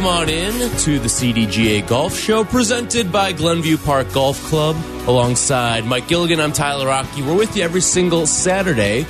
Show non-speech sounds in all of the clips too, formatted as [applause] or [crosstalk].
Welcome on in to the CDGA Golf Show presented by Glenview Park Golf Club. Alongside Mike Gilligan, I'm Tyler Rocky. We're with you every single Saturday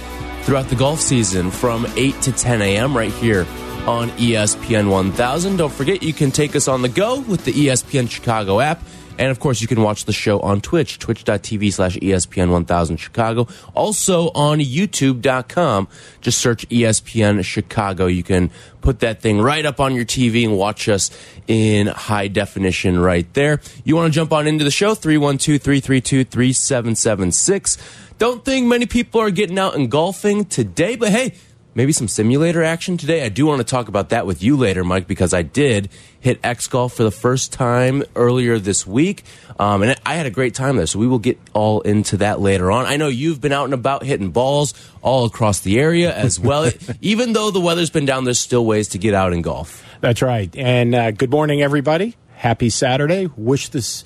throughout the golf season from 8 to 10 a.m. right here on ESPN 1000. Don't forget, you can take us on the go with the ESPN Chicago app. And of course, you can watch the show on Twitch, twitch.tv slash ESPN 1000 Chicago. Also on YouTube.com. Just search ESPN Chicago. You can put that thing right up on your TV and watch us in high definition right there. You want to jump on into the show? 312 332 3776. Don't think many people are getting out and golfing today, but hey, maybe some simulator action today. I do want to talk about that with you later, Mike, because I did hit X Golf for the first time earlier this week. Um, and I had a great time there. So we will get all into that later on. I know you've been out and about hitting balls all across the area as well. [laughs] Even though the weather's been down, there's still ways to get out and golf. That's right. And uh, good morning, everybody. Happy Saturday. Wish this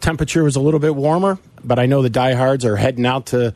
temperature was a little bit warmer, but I know the diehards are heading out to,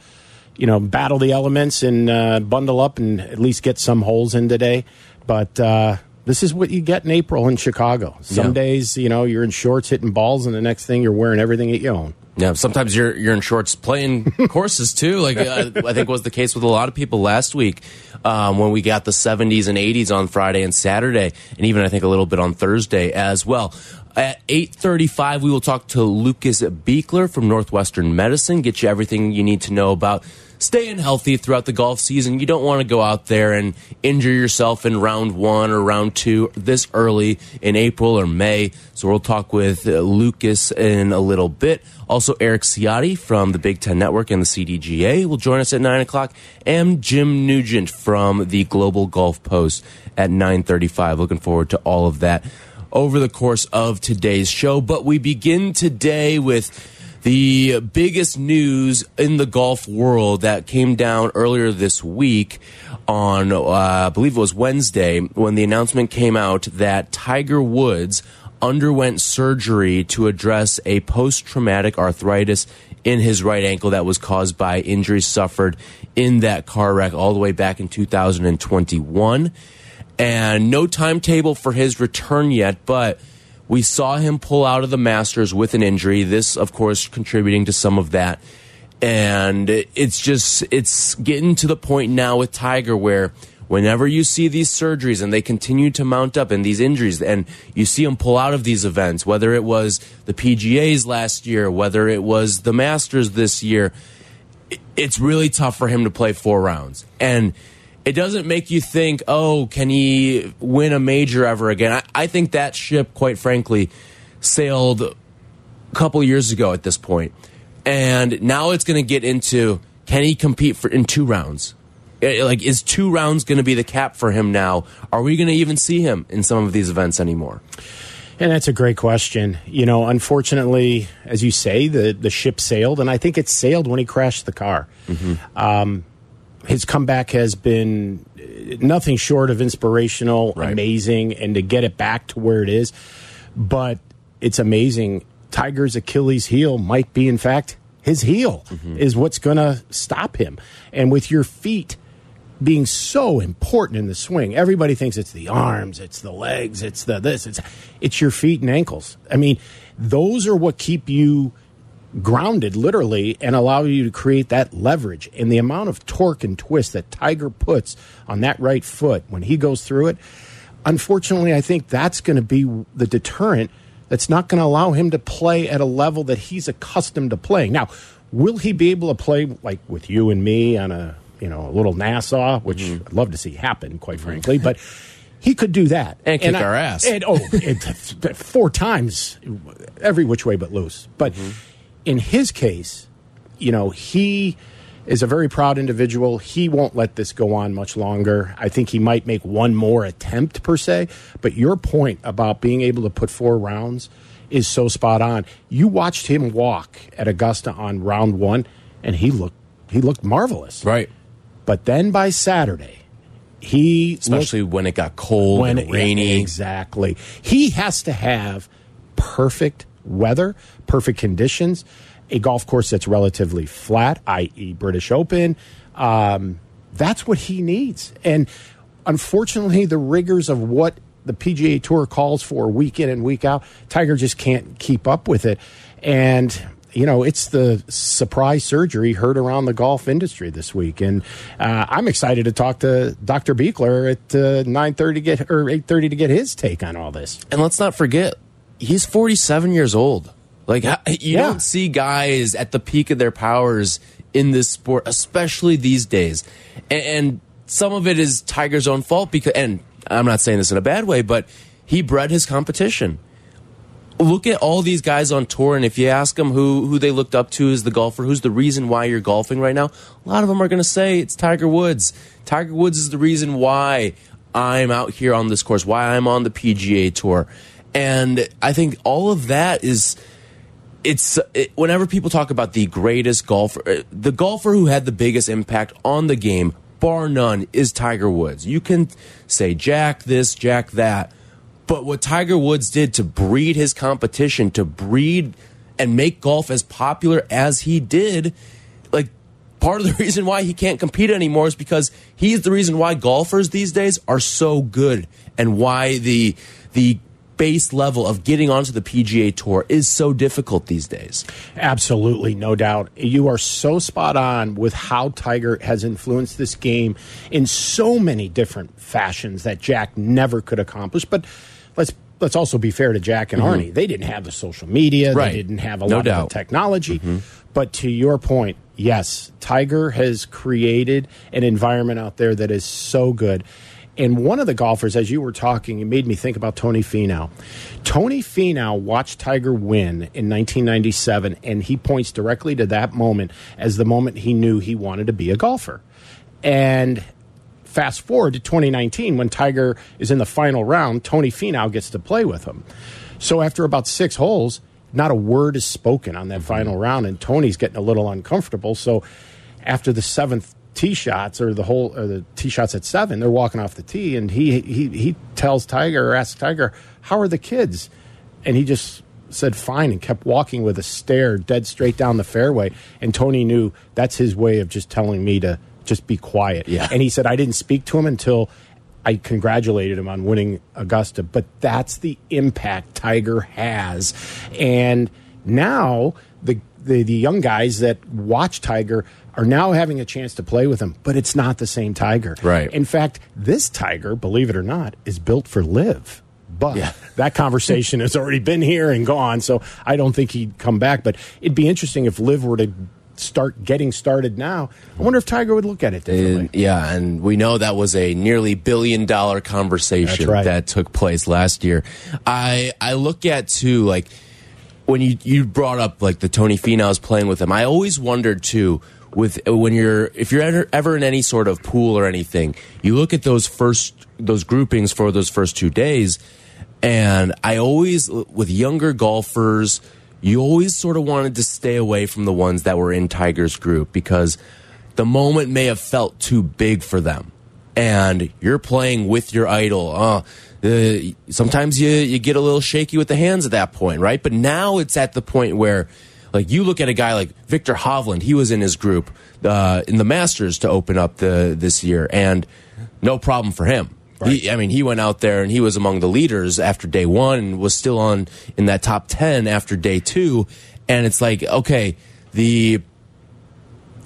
you know, battle the elements and uh, bundle up and at least get some holes in today. But uh, this is what you get in April in Chicago. Some Yeah. days, you know, you're in shorts hitting balls, and the next thing you're wearing everything that you own. Yeah, sometimes you're you're in shorts playing [laughs] courses too. Like uh, I think was the case with a lot of people last week um, when we got the 70s and 80s on Friday and Saturday, and even I think a little bit on Thursday as well. At 8:35, we will talk to Lucas Buchler from Northwestern Medicine. Get you everything you need to know about staying healthy throughout the golf season. You don't want to go out there and injure yourself in round one or round two this early in April or May. So we'll talk with uh, Lucas in a little bit. Also, Eric Ciotti from the Big Ten Network and the CDGA will join us at nine o'clock, and Jim Nugent from the Global Golf Post at nine thirty-five. Looking forward to all of that over the course of today's show. But we begin today with the biggest news in the golf world that came down earlier this week on, uh, I believe it was Wednesday, when the announcement came out that Tiger Woods underwent surgery to address a post traumatic arthritis in his right ankle that was caused by injuries suffered in that car wreck all the way back in 2021 and no timetable for his return yet, but we saw him pull out of the Masters with an injury. This, of course, contributing to some of that. And it's just, it's getting to the point now with Tiger where whenever you see these surgeries and they continue to mount up and these injuries and you see him pull out of these events, whether it was the PGAs last year, whether it was the Masters this year, it's really tough for him to play four rounds. And it doesn't make you think, oh, can he win a major ever again? I, I think that ship, quite frankly, sailed a couple years ago at this point. And now it's going to get into can he compete for in two rounds? Eh, Like, is two rounds going to be the cap for him now? Are we going to even see him in some of these events anymore? And that's a great question. You know, unfortunately, as you say, the, the ship sailed, and I think it sailed when he crashed the car. Um, his comeback has been uh, nothing short of inspirational, Right. amazing, and to get it back to where it is. But it's amazing. Tiger's Achilles heel might be, in fact, his heel is what's going to stop him. And with your feet being so important in the swing, everybody thinks it's the arms, it's the legs, it's the this, it's it's your feet and ankles. I mean, those are what keep you grounded literally and allow you to create that leverage and the amount of torque and twist that Tiger puts on that right foot when he goes through it. Unfortunately, I think that's going to be the deterrent that's not going to allow him to play at a level that he's accustomed to playing. Now, will he be able to play like with you and me on a, you know, a little Nassau, which I'd love to see happen, quite frankly, but he could do that And kick our ass. And, oh, it, [laughs] four times, every which way but loose. But Mm-hmm. In his case, you know, he is a very proud individual. He won't let this go on much longer. I think he might make one more attempt per se. But your point about being able to put four rounds is so spot on. You watched him walk at Augusta on round one, and he looked he looked marvelous. Right. But then by Saturday, he looked Especially when it got cold when and it- rainy. exactly. He has to have perfect weather, perfect conditions, a golf course that's relatively flat, i.e., British Open. Um, that's what he needs. And unfortunately, the rigors of what the PGA Tour calls for week in and week out, Tiger just can't keep up with it. And you know, it's the surprise surgery heard around the golf industry this week, and uh, I'm excited to talk to Dr. Buchler at uh, nine thirty get or eight thirty to get his take on all this. And let's not forget, he's 47 years old. Like, you Yeah. don't see guys at the peak of their powers in this sport, especially these days. And, and some of it is Tiger's own fault because, and I'm not saying this in a bad way, but he bred his competition. Look at all these guys on tour, and if you ask them who, who they looked up to as the golfer, who's the reason why you're golfing right now, a lot of them are going to say it's Tiger Woods. Tiger Woods is the reason why I'm out here on this course, why I'm on the PGA Tour. And I think all of that is it's it, whenever people talk about the greatest golfer, uh, the golfer who had the biggest impact on the game, bar none, is Tiger Woods. You can say Jack this, Jack that, but what Tiger Woods did to breed his competition, to breed and make golf as popular as he did, like part of the [laughs] reason why he can't compete anymore is because he's the reason why golfers these days are so good and why the the base level of getting onto the PGA Tour is so difficult these days. Absolutely, no doubt. You are so spot on with how Tiger has influenced this game in so many different fashions that Jack never could accomplish. But let's let's also be fair to Jack and mm-hmm. Arnie. They didn't have the social media. Right. They didn't have a No lot doubt. Of the technology. Mm-hmm. But to your point, yes, Tiger has created an environment out there that is so good. And one of the golfers, as you were talking, it made me think about Tony Finau. Tony Finau watched Tiger win in 1997, and he points directly to that moment as the moment he knew he wanted to be a golfer. And fast forward to 2019 when Tiger is in the final round, Tony Finau gets to play with him. So after about six holes, not a word is spoken on that final round, and Tony's getting a little uncomfortable. So after the seventh tee shots or the whole or the tee shots at seven, they're walking off the tee, and he he he tells Tiger or asks Tiger, "How are the kids?" And he just said fine and kept walking with a stare dead straight down the fairway. And Tony knew that's his way of just telling me to just be quiet. Yeah. And he said I didn't speak to him until I congratulated him on winning Augusta. But that's the impact Tiger has. And now the the, the young guys that watch Tiger are now having a chance to play with him, but it's not the same Tiger. Right. In fact, this Tiger, believe it or not, is built for LIV. But Yeah. that conversation has already been here and gone, so I don't think he'd come back. But it'd be interesting if LIV were to start getting started now. I wonder if Tiger would look at it differently. And, yeah, and we know that was a nearly billion dollar conversation right. that took place last year. I I look at too like when you you brought up like the Tony Finau's playing with him. I always wondered too with when you're if you're ever, in any sort of pool or anything, you look at those first those groupings for those first two days, and I always with younger golfers. You always sort of wanted to stay away from the ones that were in Tiger's group because the moment may have felt too big for them. And you're playing with your idol. Uh, the, sometimes you, you get a little shaky with the hands at that point, right? But now it's at the point where, like, you look at a guy like Viktor Hovland, he was in his group uh, in the Masters to open up the this year, and no problem for him. He, I mean, he went out there and he was among the leaders after day one and was still on in that top 10 after day two. And it's like, okay, the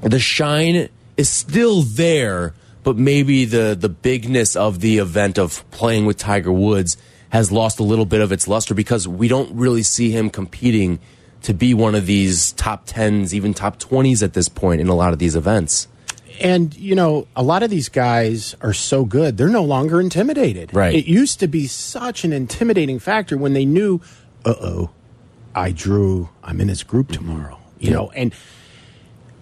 the shine is still there, but maybe the the bigness of the event of playing with Tiger Woods has lost a little bit of its luster because we don't really see him competing to be one of these top 10s, even top 20s at this point in a lot of these events. And you know, a lot of these guys are so good; they're no longer intimidated. Right. It used to be such an intimidating factor when they knew, "Uh oh, I drew. I'm in his group tomorrow." You know, and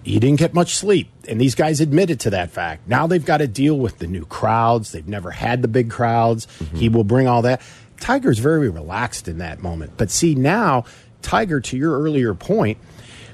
he didn't get much sleep. And these guys admitted to that fact. Now they've got to deal with the new crowds. They've never had the big crowds. He will bring all that. Tiger's very relaxed in that moment. But see, now, Tiger, to your earlier point,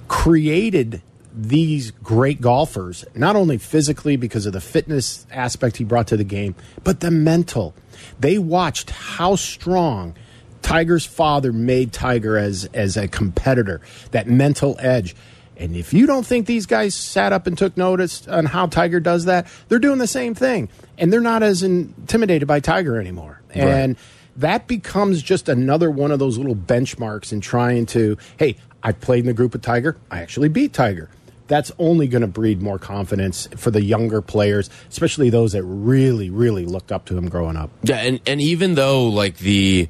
created these great golfers, not only physically because of the fitness aspect he brought to the game, but the mental. They watched how strong Tiger's father made Tiger as as a competitor, that mental edge. And if you don't think these guys sat up and took notice on how Tiger does that, they're doing the same thing. And they're not as intimidated by Tiger anymore. And that becomes just another one of those little benchmarks in trying to, hey, I played in the group with Tiger. I actually beat Tiger. That's only going to breed more confidence for the younger players, especially those that really, really looked up to him growing up. Yeah, and and even though like the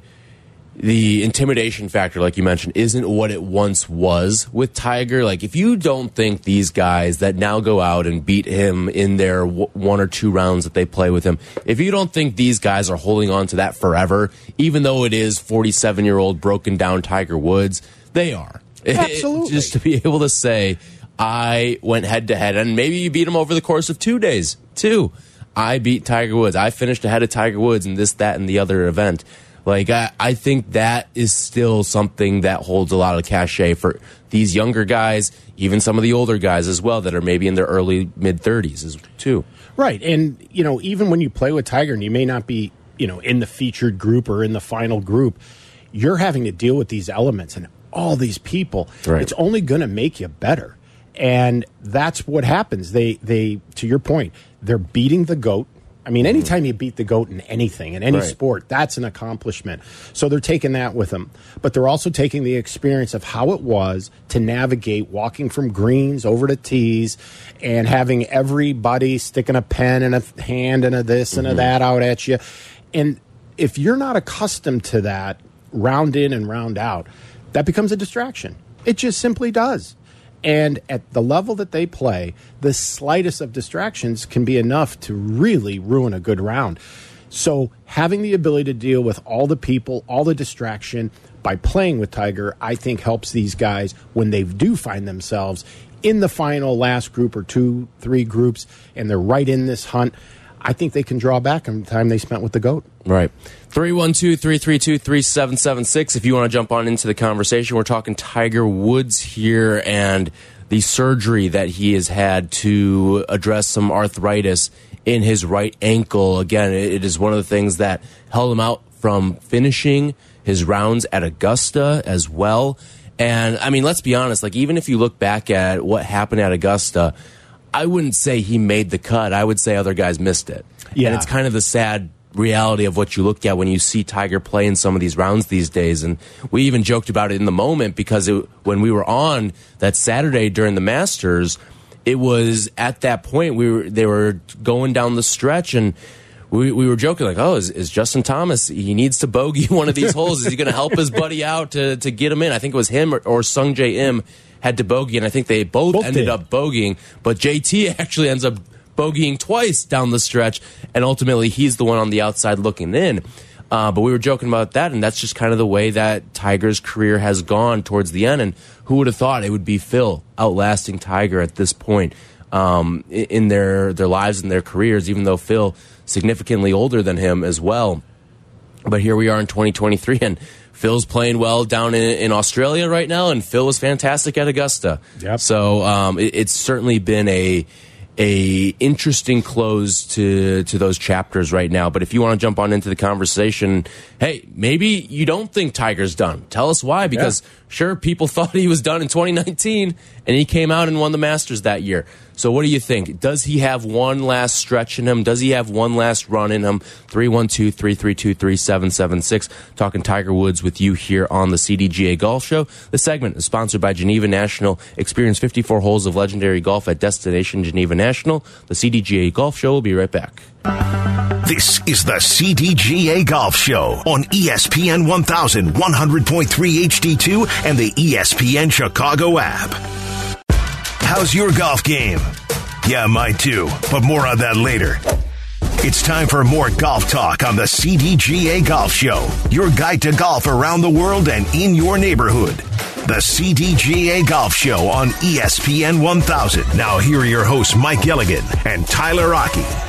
the intimidation factor, like you mentioned, isn't what it once was with Tiger. Like, if you don't think these guys that now go out and beat him in their w- one or two rounds that they play with him, if you don't think these guys are holding on to that forever, even though it is 47 year old broken down Tiger Woods, they are. [laughs] Absolutely. Just to be able to say, I went head to head, and maybe you beat him over the course of two days, too. I beat Tiger Woods. I finished ahead of Tiger Woods in this, that, and the other event. Like I, I think that is still something that holds a lot of cachet for these younger guys, even some of the older guys as well that are maybe in their early mid thirties as too. Right. And, you know, even when you play with Tiger and you may not be, you know, in the featured group or in the final group, you're having to deal with these elements and all these people. Right. It's only going to make you better. And that's what happens. They, they, to your point, they're beating the GOAT. I mean, anytime mm. you beat the GOAT in anything, in any Right. sport, that's an accomplishment. So they're taking that with them. But they're also taking the experience of how it was to navigate walking from greens over to tees and having everybody sticking a pen and a hand and a this and a mm-hmm. that out at you. And if you're not accustomed to that round in and round out, that becomes a distraction. It just simply does. And at the level that they play, the slightest of distractions can be enough to really ruin a good round. So, having the ability to deal with all the people, all the distraction by playing with Tiger, I think helps these guys when they do find themselves in the final last group or two, three groups, and they're right in this hunt. I think they can draw back on the time they spent with the GOAT. Right. 312 332 3776. If you want to jump on into the conversation, we're talking Tiger Woods here and the surgery that he has had to address some arthritis in his right ankle. Again, it is one of the things that held him out from finishing his rounds at Augusta as well. And I mean, let's be honest, like, even if you look back at what happened at Augusta, I wouldn't say he made the cut. I would say other guys missed it. Yeah. And it's kind of the sad reality of what you look at when you see Tiger play in some of these rounds these days. And we even joked about it in the moment because it, when we were on that Saturday during the Masters, it was at that point we were they were going down the stretch and we, we were joking like, oh, is, is Justin Thomas? He needs to bogey [laughs] one of these holes. Is he going to help his buddy out to, to get him in? I think it was him or, or Sungjae Im had to bogey, and I think they both, Both ended did. up bogeying. But JT [laughs] actually ends up bogeying twice down the stretch, and ultimately he's the one on the outside looking in. Uh, but we were joking about that, and that's just kind of the way that Tiger's career has gone towards the end. And who would have thought it would be Phil outlasting Tiger at this point um, in their their lives and their careers? Even though Phil significantly older than him as well. But here we are in 2023, and Phil's playing well down in, in Australia right now, and Phil was fantastic at Augusta. Yep. So um, it, it's certainly been a a interesting close to to those chapters right now. But if you want to jump on into the conversation, hey, maybe you don't think Tiger's done. Tell us why, because sure, people [laughs] thought he was done in 2019, and he came out and won the Masters that year. So what do you think? Does he have one last stretch in him? Does he have one last run in him? 312-332-3776. Talking Tiger Woods with you here on the CDGA Golf Show. The segment is sponsored by Geneva National. Experience 54 holes of legendary golf at Destination Geneva National. The CDGA Golf Show will be right back. This is the CDGA Golf Show on ESPN 1100.3 HD2 and the ESPN Chicago app. How's your golf game? Yeah, mine too. But more on that later. It's time for more golf talk on the CDGA Golf Show, your guide to golf around the world and in your neighborhood. The CDGA Golf Show on ESPN 1000. Now, here are your hosts, Mike Gilligan and Tyler Rocky.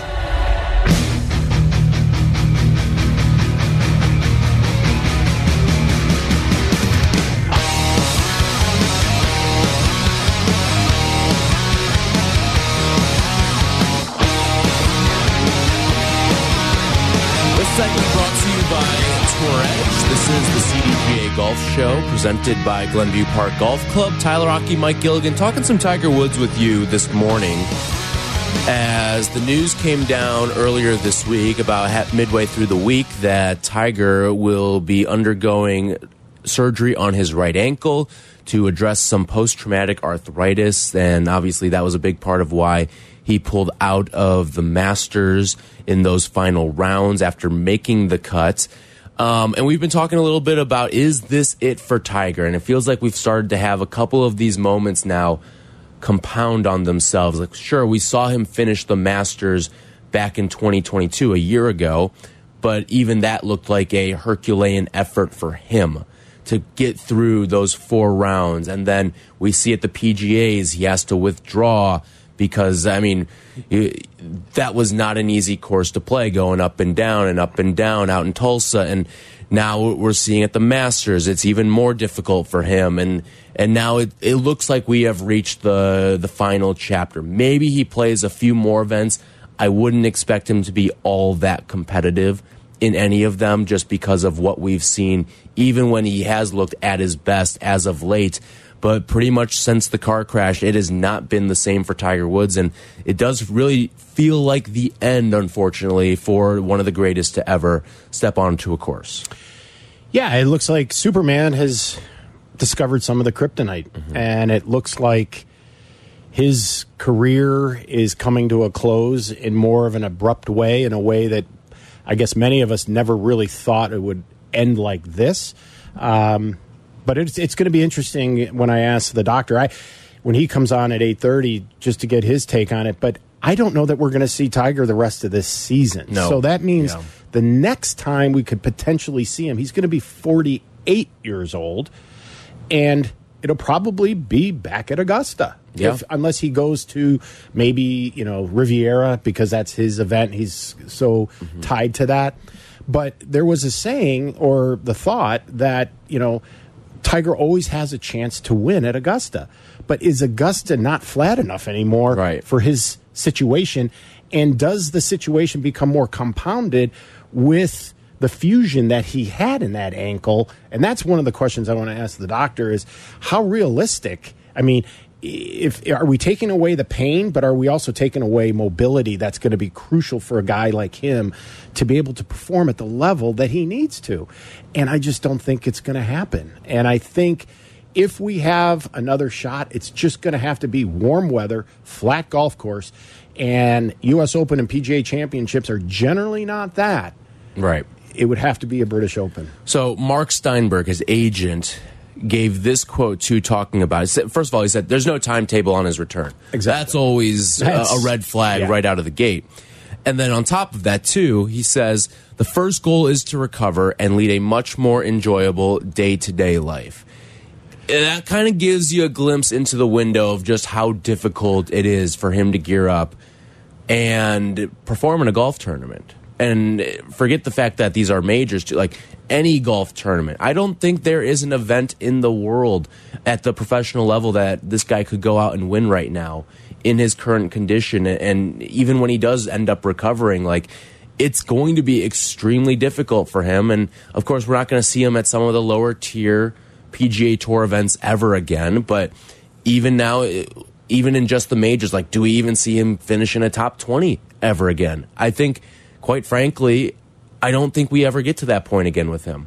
This is the CDGA Golf Show presented by Glenview Park Golf Club. Tyler Rocky, Mike Gilligan, talking some Tiger Woods with you this morning. As the news came down earlier this week, about midway through the week, that Tiger will be undergoing surgery on his right ankle to address some post traumatic arthritis. And obviously, that was a big part of why he pulled out of the Masters in those final rounds after making the cut. Um, and we've been talking a little bit about is this it for Tiger? And it feels like we've started to have a couple of these moments now compound on themselves. Like, sure, we saw him finish the Masters back in 2022, a year ago, but even that looked like a Herculean effort for him to get through those four rounds. And then we see at the PGAs, he has to withdraw because, I mean, that was not an easy course to play, going up and down and up and down out in Tulsa. And now we're seeing at the Masters, it's even more difficult for him. And and now it, it looks like we have reached the the final chapter. Maybe he plays a few more events. I wouldn't expect him to be all that competitive in any of them just because of what we've seen, even when he has looked at his best as of late. But pretty much since the car crash, it has not been the same for Tiger Woods. And it does really feel like the end, unfortunately, for one of the greatest to ever step onto a course. Yeah, it looks like Superman has discovered some of the kryptonite, and it looks like his career is coming to a close in more of an abrupt way, in a way that I guess many of us never really thought it would end like this. Um, but it's it's going to be interesting when I ask the doctor. I when he comes on at eight thirty just to get his take on it. But I don't know that we're going to see Tiger the rest of this season. No. So that means Yeah. the next time we could potentially see him, he's going to be forty eight years old, and it'll probably be back at Augusta. Yeah. If, unless he goes to maybe you know Riviera because that's his event. He's so mm-hmm. tied to that. But there was a saying or the thought that you know Tiger always has a chance to win at Augusta. But is Augusta not flat enough anymore Right. for his situation? And does the situation become more compounded with the fusion that he had in that ankle? And that's one of the questions I want to ask the doctor is how realistic? I mean, if are we taking away the pain, but are we also taking away mobility that's going to be crucial for a guy like him to be able to perform at the level that he needs to? And I just don't think it's going to happen. And I think if we have another shot, it's just going to have to be warm weather, flat golf course, and U.S. Open and PGA Championships are generally not that. Right. It would have to be a British Open. So Mark Steinberg, his agent, gave this quote to talking about. It. First of all, he said, "There's no timetable on his return." Exactly. That's always a- That's- a red flag yeah. right out of the gate. And then on top of that, too, he says the first goal is to recover and lead a much more enjoyable day to day life. And that kind of gives you a glimpse into the window of just how difficult it is for him to gear up and perform in a golf tournament. And forget the fact that these are majors, too. Like any golf tournament, I don't think there is an event in the world at the professional level that this guy could go out and win right now in his current condition. And even when he does end up recovering, like it's going to be extremely difficult for him. And of course, we're not going to see him at some of the lower tier PGA Tour events ever again. But even now, even in just the majors, like, do we even see him finish in a top 20 ever again? I think, quite frankly, I don't think we ever get to that point again with him.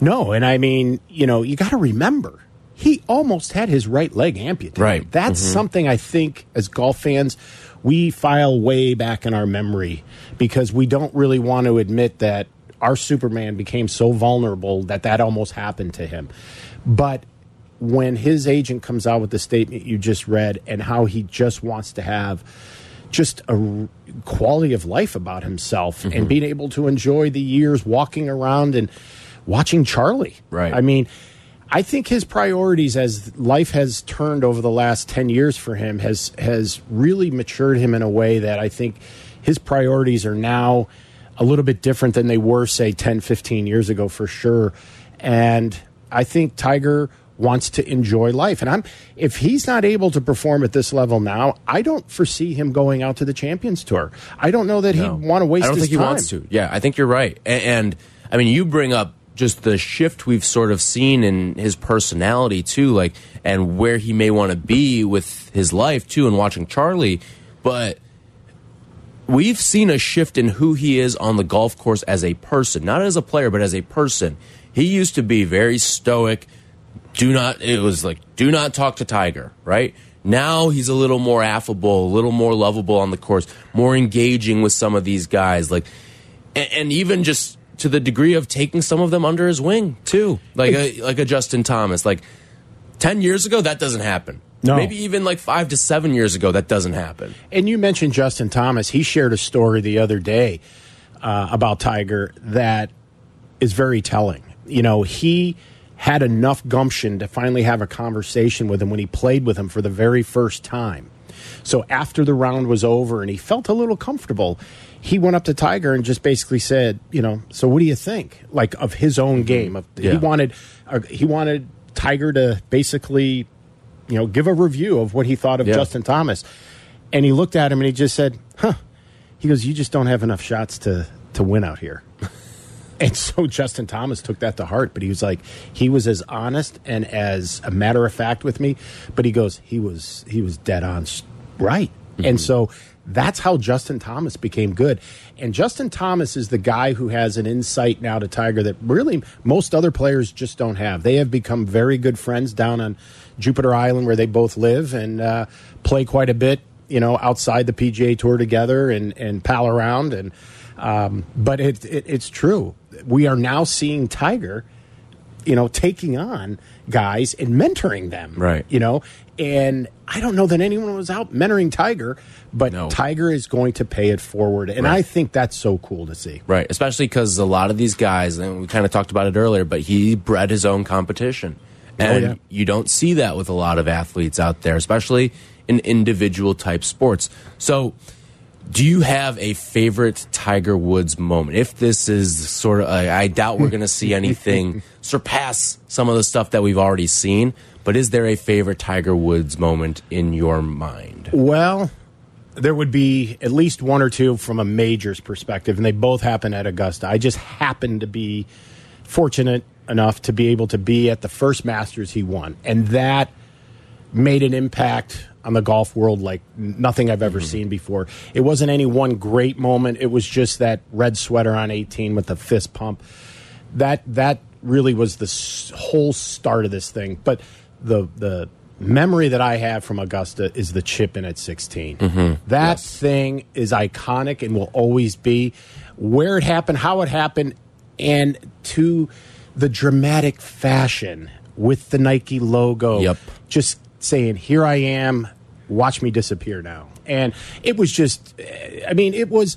No, and I mean, you know, you got to remember, he almost had his right leg amputated. Right. That's mm-hmm. something I think as golf fans, we file way back in our memory because we don't really want to admit that our Superman became so vulnerable that that almost happened to him. But when his agent comes out with the statement you just read and how he just wants to have just a quality of life about himself Mm-hmm. and being able to enjoy the years walking around and watching Charlie. Right. I mean, I think his priorities as life has turned over the last 10 years for him has has really matured him in a way that I think his priorities are now a little bit different than they were say 10 15 years ago for sure. And I think Tiger wants to enjoy life and I'm if he's not able to perform at this level now, I don't foresee him going out to the Champions Tour. I don't know that No. he'd want to waste I don't his think he time. wants to. Yeah, I think you're right. And, and I mean, you bring up just the shift we've sort of seen in his personality too, like and where he may want to be with his life too, and watching Charlie. But we've seen a shift in who he is on the golf course as a person, not as a player, but as a person. He used to be very stoic. Do not, it was like, do not talk to Tiger, right? Now he's a little more affable, a little more lovable on the course, more engaging with some of these guys. Like, and, and even just to the degree of taking some of them under his wing too, like a, like a Justin Thomas. Like ten years ago, that doesn't happen. No. maybe even like five to seven years ago, that doesn't happen. And you mentioned Justin Thomas. He shared a story the other day uh, about Tiger that is very telling. You know, he had enough gumption to finally have a conversation with him when he played with him for the very first time. So after the round was over and he felt a little comfortable, he went up to Tiger and just basically said, you know, so what do you think? Like of his own game. Of, He wanted uh, he wanted Tiger to basically, you know, give a review of what he thought of Yeah. Justin Thomas. And he looked at him and he just said, "Huh." He goes, "You just don't have enough shots to to win out here." [laughs] and [laughs] so Justin Thomas took that to heart, but he was like, he was as honest and as a matter of fact with me, but he goes, he was he was dead on right. And so that's how Justin Thomas became good. And Justin Thomas is the guy who has an insight now to Tiger that really most other players just don't have. They have become very good friends down on Jupiter Island where they both live and uh, play quite a bit, you know, outside the PGA Tour together and, and pal around. And um, but it, it, it's true. We are now seeing Tiger, you know, taking on guys and mentoring them. Right. You know, and I don't know that anyone was out mentoring Tiger, but No. Tiger is going to pay it forward, and I think that's so cool to see. Right, especially because a lot of these guys, and we kind of talked about it earlier, but he bred his own competition. And yeah. you don't see that with a lot of athletes out there, especially in individual type sports. So, do you have a favorite Tiger Woods moment? If this is sort of, I I doubt we're going to see [laughs] anything surpass some of the stuff that we've already seen, but is there a favorite Tiger Woods moment in your mind? Well, there would be at least one or two from a majors perspective, and they both happen at Augusta. I just happened to be fortunate enough to be able to be at the first Masters he won, and that made an impact on the golf world like nothing I've ever mm-hmm. seen before. It wasn't any one great moment. It was just that red sweater on 18 with the fist pump. That that really was the s- whole start of this thing. But the the memory that I have from Augusta is the chip in at 16. Mm-hmm. That thing is iconic and will always be where it happened, how it happened, and to the dramatic fashion with the Nike logo. Yep. Just saying, here I am, watch me disappear now. And it was just, I mean, it was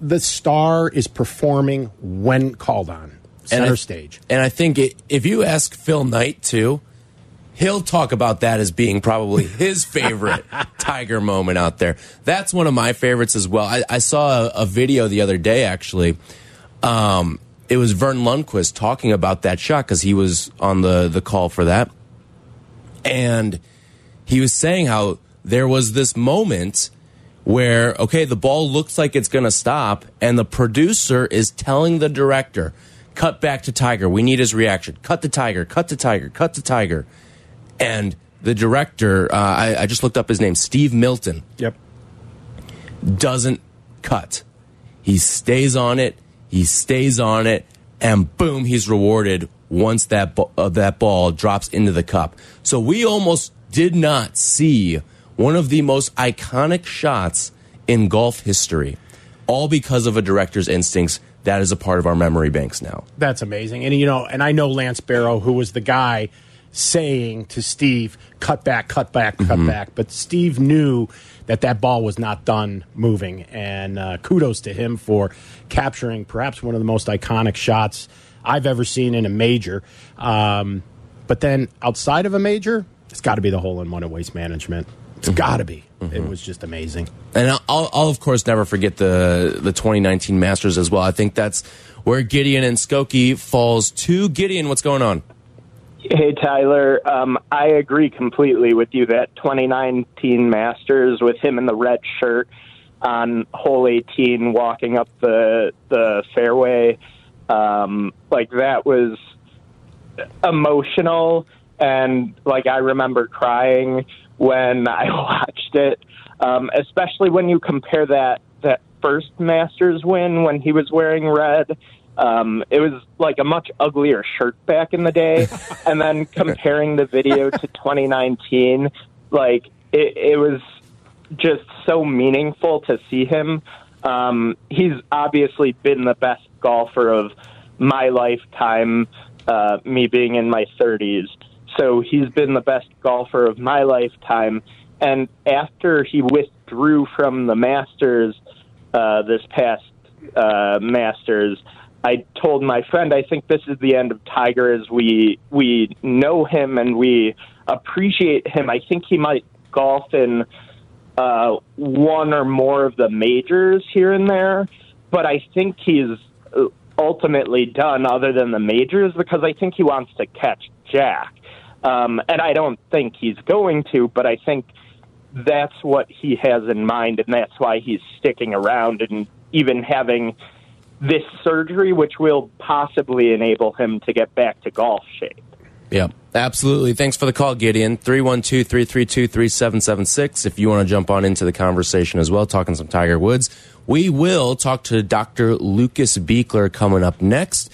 the star is performing when called on, center I- stage. And I think it, if you ask Phil Knight too, he'll talk about that as being probably [laughs] his favorite [laughs] Tiger moment out there. That's one of my favorites as well. I, I saw a, a video the other day actually. Um, it was Verne Lundquist talking about that shot because he was on the the call for that, and he was saying how there was this moment where okay the ball looks like it's going to stop and the producer is telling the director cut back to tiger. We need his reaction. Cut the tiger. Cut the tiger. Cut the tiger. And the director uh, I, I just looked up his name steve milton. Yep. doesn't cut. He stays on it. He stays on it. And boom he's rewarded once that uh, that ball drops into the cup. So we almost did not see one of the most iconic shots in golf history all because of a director's instincts that is a part of our memory banks now That's amazing. And, you know, and I know Lance Barrow, who was the guy saying to Steve, cut back, cut back, cut back. But Steve knew that that ball was not done moving. And uh, kudos to him for capturing perhaps one of the most iconic shots I've ever seen in a major. Um, but then outside of a major, it's got to be the hole in one at waste management. It's got to be. It was just amazing. And I'll, I'll of course never forget the the 2019 Masters as well. I think that's where Gideon and Skokie falls to. Gideon, what's going on? Hey, Tyler. Um, I agree completely with you that 2019 Masters with him in the red shirt on hole 18 walking up the the fairway, um, like that was emotional. And like I remember crying when I [laughs] watched it, um, especially when you compare that that first Masters win when he was wearing red. Um, it was like a much uglier shirt back in the day, [laughs] and then comparing the video to [laughs] 2019, like it, it was just so meaningful to see him. Um, he's obviously been the best golfer of my lifetime, uh, me being in my 30s. So he's been the best golfer of my lifetime. And after he withdrew from the Masters uh, this past uh, Masters, I told my friend, I think this is the end of Tiger as we we know him and we appreciate him. I think he might golf in uh, one or more of the majors here and there, but I think he's ultimately done other than the majors because I think he wants to catch Jack. Um, and I don't think he's going to, but I think that's what he has in mind, and that's why he's sticking around and even having this surgery, which will possibly enable him to get back to golf shape. Yeah, absolutely. Thanks for the call, Gideon. 312 332 3776. If you want to jump on into the conversation as well, talking some Tiger Woods, we will talk to Dr. Lucas Buchler coming up next.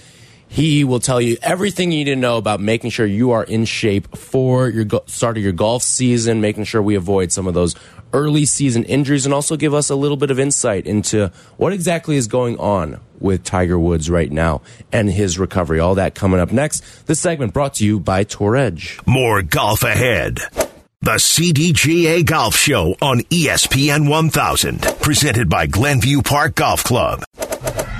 He will tell you everything you need to know about making sure you are in shape for your start of your golf season, making sure we avoid some of those early season injuries, and also give us a little bit of insight into what exactly is going on with Tiger Woods right now and his recovery. All that coming up next. This segment brought to you by Tour Edge. More golf ahead. The CDGA Golf Show on ESPN 1000, presented by Glenview Park Golf Club.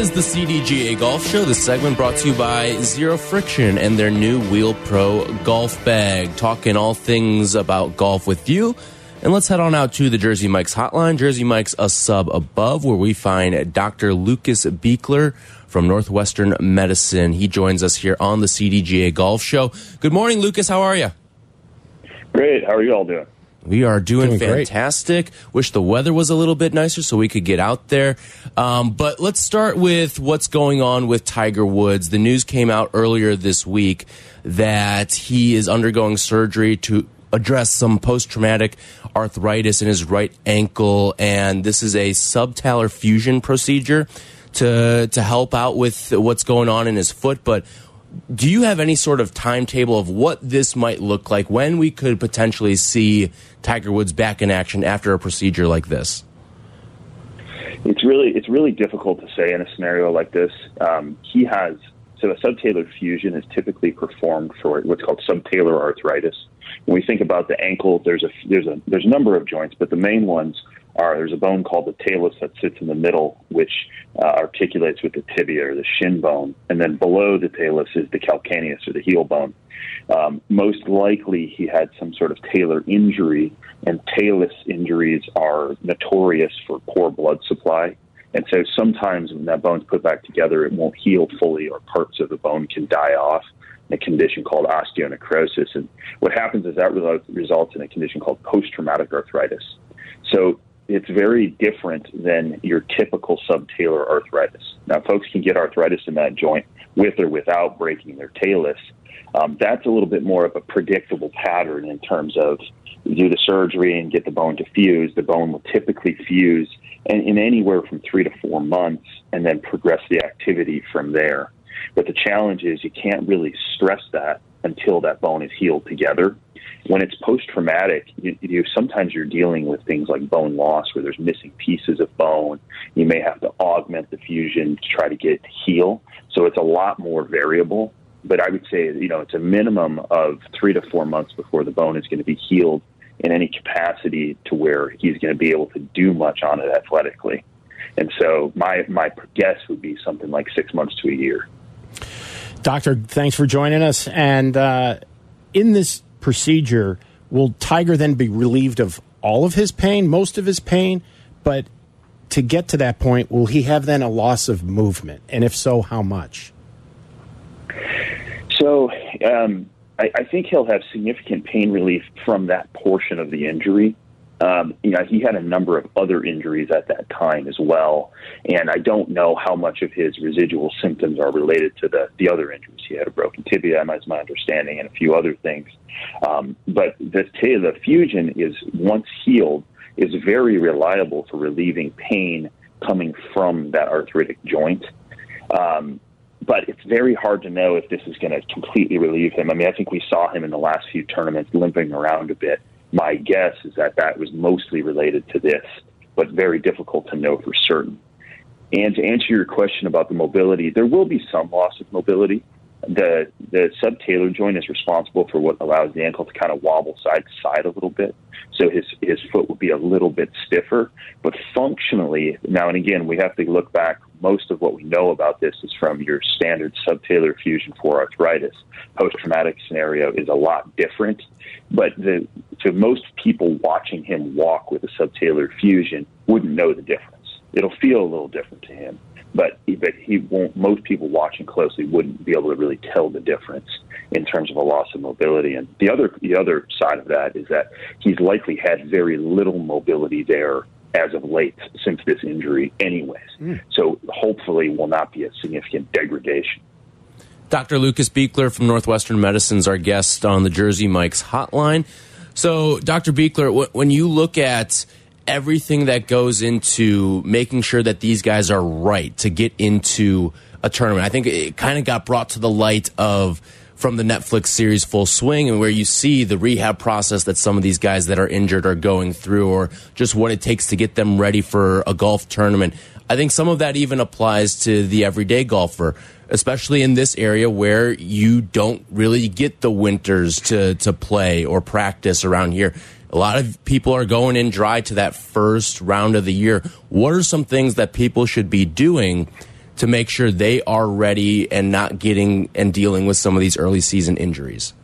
Is the CDGA Golf Show. This segment brought to you by Zero Friction and their new Wheel Pro golf bag. Talking all things about golf with you. And let's head on out to the Jersey Mike's hotline. Jersey Mike's a sub above, where we find Dr. Lucas Buchler from Northwestern Medicine. He joins us here on the CDGA Golf Show. Good morning, Lucas. How are you? Great. How are you all doing? We are doing, Doing great. fantastic. Wish the weather was a little bit nicer so we could get out there. Um, but let's start with what's going on with Tiger Woods. The news came out earlier this week that he is undergoing surgery to address some post traumatic arthritis in his right ankle, and this is a subtalar fusion procedure to to help out with what's going on in his foot. But do you have any sort of timetable of what this might look like when we could potentially see Tiger Woods back in action after a procedure like this? It's really it's really difficult to say in a scenario like this. Um, he has so a subtalar fusion is typically performed for what's called subtalar arthritis. When we think about the ankle, there's a there's a there's a number of joints, but the main ones are there's a bone called the talus that sits in the middle, which uh, articulates with the tibia or the shin bone, and then below the talus is the calcaneus or the heel bone. Um, most likely, he had some sort of talar injury, and talus injuries are notorious for poor blood supply. And so sometimes when that bone's put back together, it won't heal fully, or parts of the bone can die off a condition called osteonecrosis. And what happens is that results in a condition called post traumatic arthritis. So it's very different than your typical subtalar arthritis. Now, folks can get arthritis in that joint with or without breaking their talus. Um, that's a little bit more of a predictable pattern in terms of do the surgery and get the bone to fuse. The bone will typically fuse in, in anywhere from three to four months and then progress the activity from there. But the challenge is you can't really stress that until that bone is healed together. When it's post traumatic, you, you, sometimes you're dealing with things like bone loss where there's missing pieces of bone. You may have to augment the fusion to try to get it to heal. So it's a lot more variable. But I would say, you know, it's a minimum of three to four months before the bone is going to be healed in any capacity to where he's going to be able to do much on it athletically. And so my my guess would be something like six months to a year. Doctor, thanks for joining us. And uh, in this procedure, will Tiger then be relieved of all of his pain, most of his pain? But to get to that point, will he have then a loss of movement? And if so, how much? So um, I, I, think he'll have significant pain relief from that portion of the injury. Um, you know, he had a number of other injuries at that time as well, and I don't know how much of his residual symptoms are related to the the other injuries. He had a broken tibia, as my understanding, and a few other things. Um, but the the fusion is once healed is very reliable for relieving pain coming from that arthritic joint. Um, but it's very hard to know if this is going to completely relieve him. I mean, I think we saw him in the last few tournaments limping around a bit my guess is that that was mostly related to this, but very difficult to know for certain. And to answer your question about the mobility, there will be some loss of mobility. The the subtalar joint is responsible for what allows the ankle to kind of wobble side to side a little bit. So his his foot would be a little bit stiffer, but functionally now and again we have to look back. Most of what we know about this is from your standard subtalar fusion for arthritis. Post traumatic scenario is a lot different, but the to most people watching him walk with a subtalar fusion wouldn't know the difference. It'll feel a little different to him, but but he won't. Most people watching closely wouldn't be able to really tell the difference in terms of a loss of mobility. And the other the other side of that is that he's likely had very little mobility there as of late since this injury, anyways. Mm. So hopefully, will not be a significant degradation. Dr. Lucas Buchler from Northwestern Medicine is our guest on the Jersey Mike's hotline. So, Dr. Buchler, when you look at everything that goes into making sure that these guys are right to get into a tournament, I think it kind of got brought to the light of from the Netflix series Full Swing and where you see the rehab process that some of these guys that are injured are going through or just what it takes to get them ready for a golf tournament. I think some of that even applies to the everyday golfer especially in this area where you don't really get the winters to, to play or practice around here. A lot of people are going in dry to that first round of the year. What are some things that people should be doing to make sure they are ready and not getting and dealing with some of these early season injuries?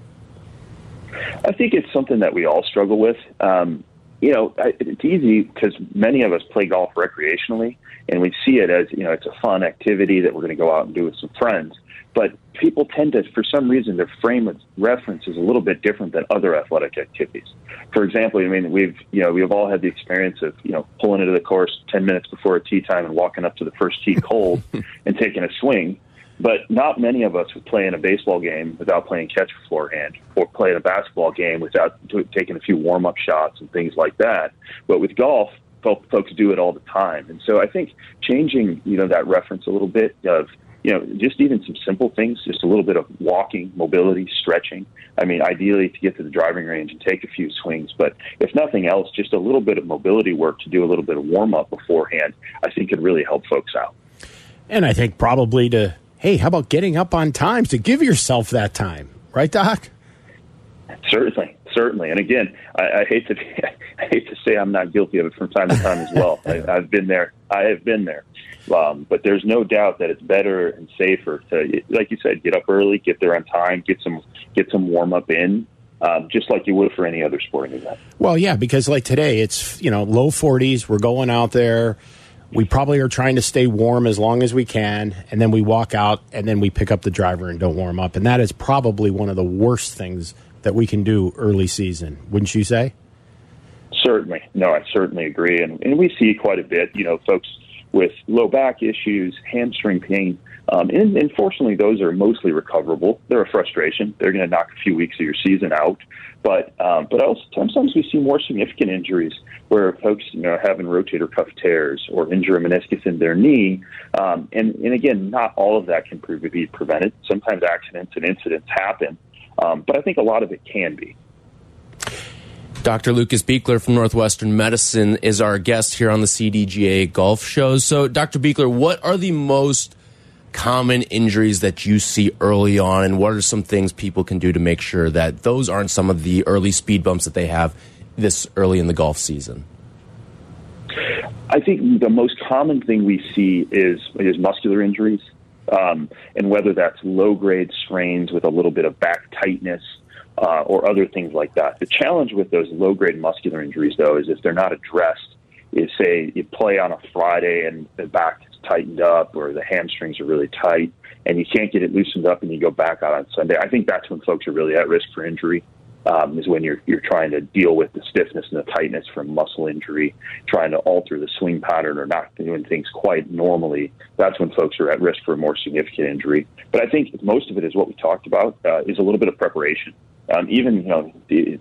I think it's something that we all struggle with. Um, you know, it's easy because many of us play golf recreationally, and we see it as you know it's a fun activity that we're going to go out and do with some friends. But people tend to, for some reason, their frame of reference is a little bit different than other athletic activities. For example, I mean, we've you know we've all had the experience of you know pulling into the course ten minutes before a tee time and walking up to the first tee cold [laughs] and taking a swing. But not many of us would play in a baseball game without playing catch beforehand, or play in a basketball game without taking a few warm up shots and things like that. But with golf, folks do it all the time, and so I think changing you know that reference a little bit of you know just even some simple things, just a little bit of walking, mobility, stretching. I mean, ideally to get to the driving range and take a few swings, but if nothing else, just a little bit of mobility work to do a little bit of warm up beforehand, I think could really help folks out. And I think probably to hey, how about getting up on times to give yourself that time, right, Doc? Certainly, certainly. And again, I, I hate to be, [laughs] I hate to say I'm not guilty of it from time to time as well. [laughs] I, have been there. I have been there. Um, but there's no doubt that it's better and safer to, like you said, get up early, get there on time, get some get some warm up in, um, just like you would for any other sporting event. Well, yeah, because like today, it's you know low 40s. We're going out there we probably are trying to stay warm as long as we can, and then we walk out and then we pick up the driver and don't warm up. And that is probably one of the worst things that we can do early season, wouldn't you say? Certainly, no, I certainly agree, and and we see quite a bit. You know, folks with low back issues, hamstring pain. Um, and, and fortunately, those are mostly recoverable. They're a frustration. They're going to knock a few weeks of your season out. But um, but also sometimes we see more significant injuries where folks you know having rotator cuff tears or injure a meniscus in their knee. Um, and and again, not all of that can be prevented. Sometimes accidents and incidents happen, um, but I think a lot of it can be. Dr. Lucas Buchler from Northwestern Medicine is our guest here on the CDGA Golf Show. So, Dr. Buchler, what are the most common injuries that you see early on, and what are some things people can do to make sure that those aren't some of the early speed bumps that they have this early in the golf season? I think the most common thing we see is is muscular injuries, um, and whether that's low grade strains with a little bit of back tightness uh, or other things like that. The challenge with those low grade muscular injuries, though, is if they're not addressed. Is say you play on a Friday and the back is tightened up or the hamstrings are really tight and you can't get it loosened up and you go back out on Sunday. I think that's when folks are really at risk for injury. Um, is when you're you're trying to deal with the stiffness and the tightness from muscle injury, trying to alter the swing pattern or not doing things quite normally. That's when folks are at risk for a more significant injury. But I think most of it is what we talked about uh, is a little bit of preparation um, even you know,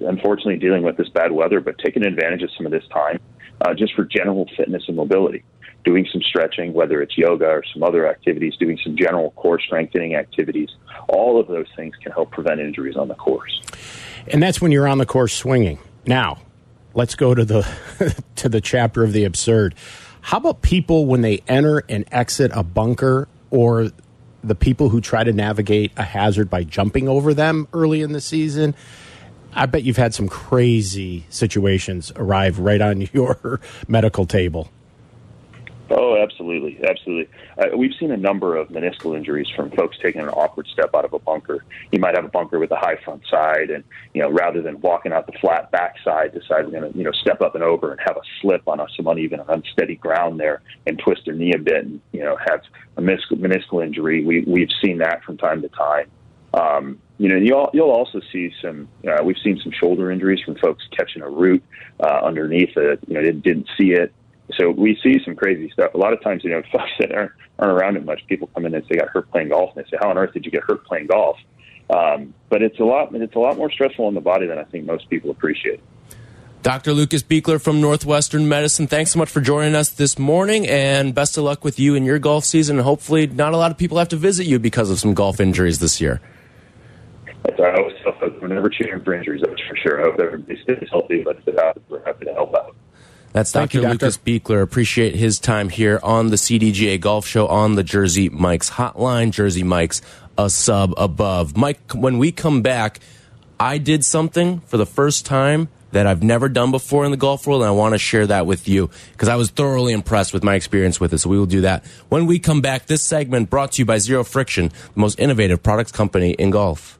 unfortunately dealing with this bad weather, but taking advantage of some of this time uh, just for general fitness and mobility. Doing some stretching, whether it's yoga or some other activities, doing some general core strengthening activities. All of those things can help prevent injuries on the course. And that's when you're on the course swinging. Now, let's go to the [laughs] to the chapter of the absurd. How about people when they enter and exit a bunker or the people who try to navigate a hazard by jumping over them early in the season. I bet you've had some crazy situations arrive right on [laughs] your medical table. Oh, absolutely, absolutely. Uh, we've seen a number of meniscal injuries from folks taking an awkward step out of a bunker. You might have a bunker with a high front side, and you know, rather than walking out the flat backside, decide we're going to you know step up and over and have a slip on a, some uneven, unsteady ground there, and twist their knee a bit, and you know, have a meniscal, meniscal injury. We we've seen that from time to time. Um, you know, you'll you'll also see some. Uh, we've seen some shoulder injuries from folks catching a root uh, underneath it. You know, didn't, didn't see it so we see some crazy stuff. A lot of times, you know, [laughs] folks that aren't, aren't around it much, people come in and say, I got hurt playing golf. And they say, how on earth did you get hurt playing golf? Um, but it's a lot, it's a lot more stressful on the body than I think most people appreciate. Dr. Lucas Buchler from Northwestern Medicine, thanks so much for joining us this morning, and best of luck with you in your golf season. And hopefully, not a lot of people have to visit you because of some golf injuries this year. That's I always tell folks, we're never cheering for injuries, that's for sure. I hope everybody stays healthy, but we're happy to help out. That's Dr. You, Lucas Buchler. Appreciate his time here on the CDGA Golf Show on the Jersey Mike's hotline. Jersey Mike's a sub above. Mike, when we come back, I did something for the first time that I've never done before in the golf world, and I want to share that with you because I was thoroughly impressed with my experience with it. So we will do that when we come back. This segment brought to you by Zero Friction, the most innovative products company in golf.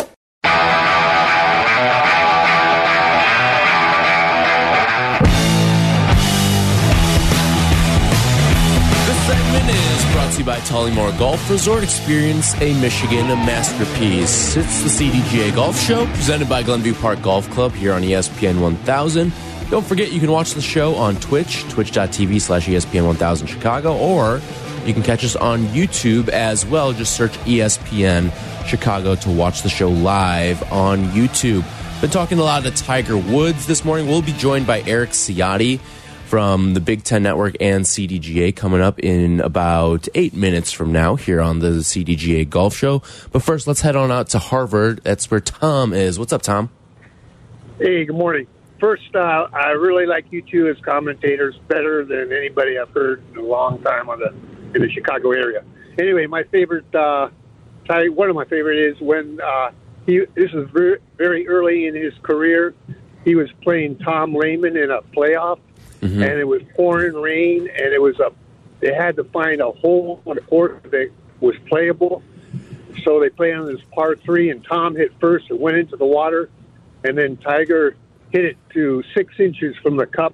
You by Tullymore Golf Resort. Experience a Michigan masterpiece. It's the CDGA Golf Show presented by Glenview Park Golf Club here on ESPN 1000. Don't forget you can watch the show on Twitch, twitch.tv slash ESPN 1000 Chicago, or you can catch us on YouTube as well. Just search ESPN Chicago to watch the show live on YouTube. Been talking a lot of Tiger Woods this morning. We'll be joined by Eric Ciotti from the Big Ten Network and CDGA coming up in about eight minutes from now here on the CDGA Golf Show. But first, let's head on out to Harvard. That's where Tom is. What's up, Tom? Hey, good morning. First, uh, I really like you two as commentators better than anybody I've heard in a long time on the in the Chicago area. Anyway, my favorite, uh, one of my favorite is when uh, he. This is very, very early in his career. He was playing Tom Lehman in a playoff, mm-hmm. and it was pouring rain, and it was a. They had to find a hole on the court that was playable, so they played on this par three, and Tom hit first and went into the water, and then Tiger hit it to six inches from the cup.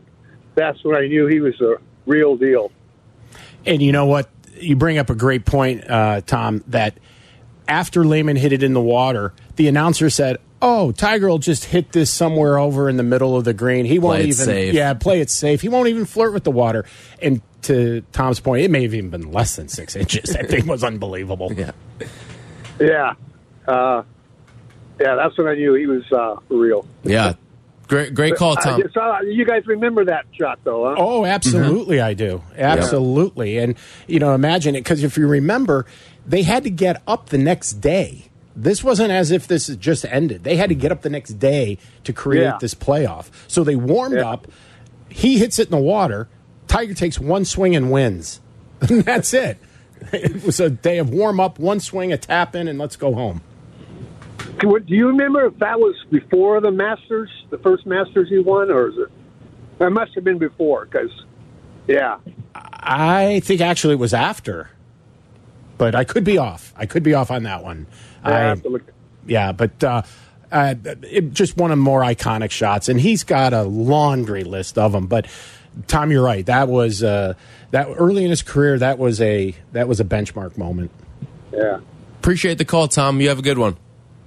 That's when I knew he was a real deal. And you know what? You bring up a great point, uh, Tom, that after Lehman hit it in the water, the announcer said, Oh, Tiger will just hit this somewhere over in the middle of the green. He won't Play it even, safe. yeah, play it safe. He won't even flirt with the water. And to Tom's point, it may have even been less than six inches. That thing was unbelievable. Yeah. Yeah, uh, yeah, that's when I knew he was uh, real. Yeah. Great, great call, Tom. Uh, so you guys remember that shot, though? Huh? Oh, absolutely, I do. Absolutely. And, you know, imagine it, because if you remember, they had to get up the next day. This wasn't as if this had just ended. They had to get up the next day to create Yeah. this playoff. So they warmed Yeah. up. He hits it in the water. Tiger takes one swing and wins. [laughs] That's it. It was a day of warm up, one swing, a tap in, and let's go home. Do you remember if that was before the Masters, the first Masters he won, or is it? That must have been before, because, yeah, I think actually it was after, but I could be off. I could be off on that one. I I, have to look. Yeah, but uh, uh, it, just one of more iconic shots, and he's got a laundry list of them. But Tom, you're right. That was uh, that early in his career. That was a that was a benchmark moment. Yeah. Appreciate the call, Tom. You have a good one.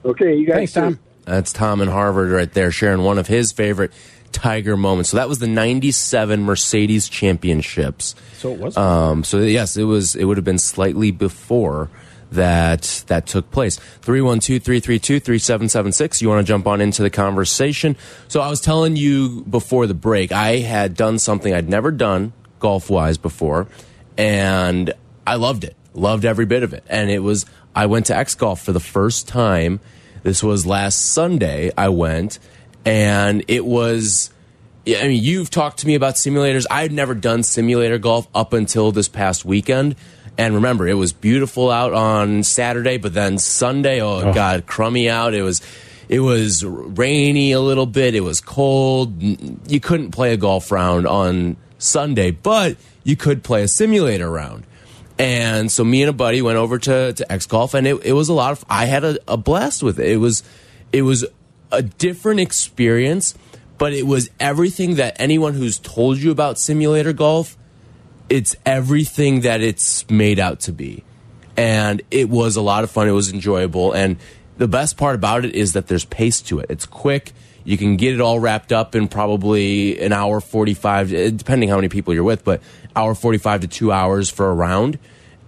Okay, you guys. Thanks, Tom. That's Tom in Harvard right there sharing one of his favorite Tiger moments. So that was the 97 Mercedes Championships. So it was. Um, so yes, it was. It would have been slightly before that that took place. 312-332-3776. You want to jump on into the conversation? So I was telling you before the break, I had done something I'd never done golf wise before, and I loved it. Loved every bit of it. And it was I went to X Golf for the first time. This was last Sunday. I went, and it was. I mean, you've talked to me about simulators. I had never done simulator golf up until this past weekend. And remember, it was beautiful out on Saturday, but then Sunday, oh, oh. it got crummy out. It was, it was rainy a little bit. It was cold. You couldn't play a golf round on Sunday, but you could play a simulator round. And so me and a buddy went over to, to X Golf, and it, it was a lot of. I had a, a blast with it. It was it was a different experience, but it was everything that anyone who's told you about simulator golf. It's everything that it's made out to be, and it was a lot of fun. It was enjoyable, and the best part about it is that there's pace to it. It's quick. You can get it all wrapped up in probably an hour 45, eh, depending how many people you're with, but hour 45 to two hours for a round.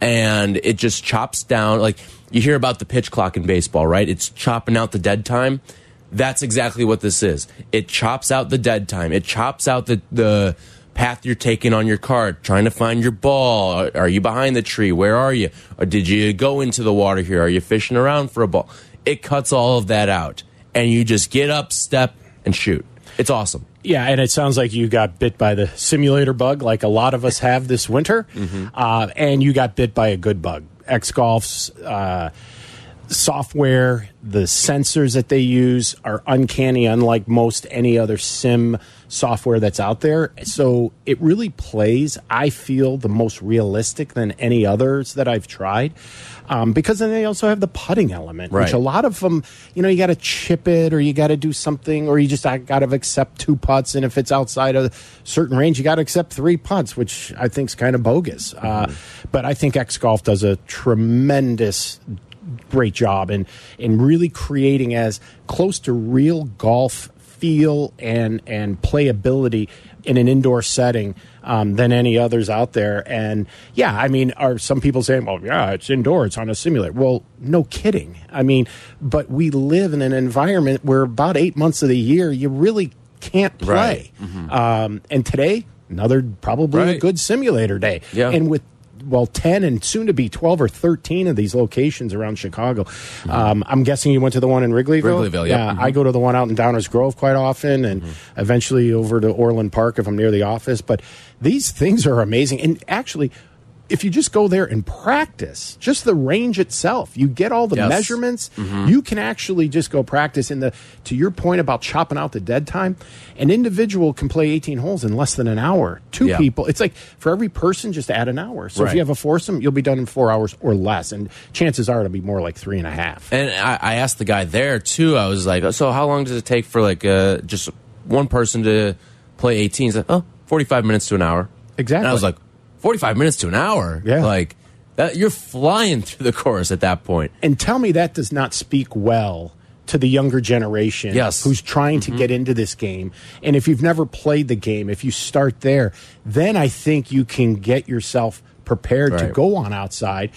And it just chops down. Like you hear about the pitch clock in baseball, right? It's chopping out the dead time. That's exactly what this is. It chops out the dead time. It chops out the, the path you're taking on your cart, trying to find your ball. Are, you behind the tree? Where are you? Or did you go into the water here? Are you fishing around for a ball? It cuts all of that out. And you just get up, step, and shoot. It's awesome. Yeah, and it sounds like you got bit by the simulator bug, like a lot of us have this winter, uh, and you got bit by a good bug. X Golf's uh, software, the sensors that they use are uncanny, unlike most any other sim software that's out there. So it really plays, I feel, the most realistic than any others that I've tried. Um, because then they also have the putting element, Right. which a lot of them, you know, you got to chip it or you got to do something or you just got to accept two putts. And if it's outside of a certain range, you got to accept three putts, which I think is kind of bogus. Uh, but I think X Golf does a tremendous great job in in really creating as close to real golf feel and and playability in an indoor setting um, than any others out there. And yeah, I mean, are some people saying, "Well, yeah, it's indoor, it's on a simulator"? Well, no kidding. I mean, but we live in an environment where about eight months of the year you really can't play. Um, and today, another probably a good simulator day. Yeah. And with well, 10 and soon to be 12 or 13 of these locations around Chicago. Um, I'm guessing you went to the one in Wrigleyville? Wrigleyville, yeah. I go to the one out in Downers Grove quite often and eventually over to Orland Park if I'm near the office. But these things are amazing. And actually, if you just go there and practice, just the range itself, you get all the Yes. measurements. You can actually just go practice. In the to your point about chopping out the dead time, an individual can play 18 holes in less than an hour. Two Yeah. people, it's like for every person, just add an hour. So if you have a foursome, you'll be done in four hours or less, and chances are it'll be more like three and a half. And I, I asked the guy there too. I was like, "So how long does it take for like uh, just one person to play 18?" He's like, "Oh, 45 minutes to an hour." Exactly. And I was like, "45 minutes to an hour? Yeah. Like that, you're flying through the course at that point." and tell me that does not speak well to the younger generation Yes. who's trying to mm-hmm. get into this game. And if you've never played the game, if you start there, then I think you can get yourself prepared to go on outside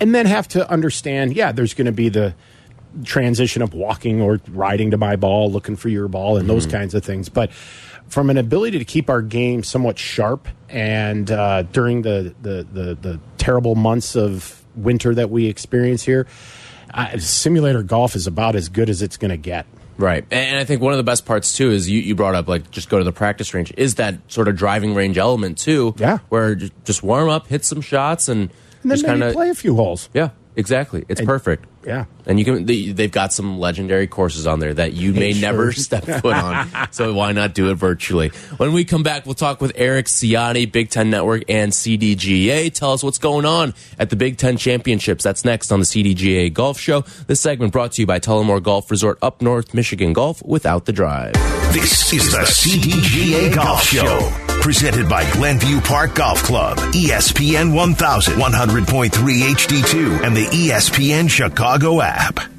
and then have to understand, yeah, there's going to be the transition of walking or riding to my ball, looking for your ball, and those mm-hmm. kinds of things. But from an ability to keep our game somewhat sharp, and uh, during the, the, the, the terrible months of winter that we experience here, uh, simulator golf is about as good as it's going to get. Right. And I think one of the best parts too is you, you brought up like just go to the practice range is that sort of driving range element too. Yeah. Where ju- just warm up, hit some shots, and, And then just kind of play a few holes. yeah, exactly. It's perfect. Yeah. And you can they, they've got some legendary courses on there that you may They never step [laughs] foot on. so why not do it virtually? When we come back, we'll talk with Eric Ciani, Big Ten Network and CDGA. Tell us what's going on at the Big Ten Championships. That's next on the CDGA Golf Show. This segment brought to you by Tullymore Golf Resort up north, Michigan Golf without the drive. This is the CDGA Golf Show. Presented by Glenview Park Golf Club, ESPN 1100, 100.3 HD2, and the ESPN ESPN Chicago app.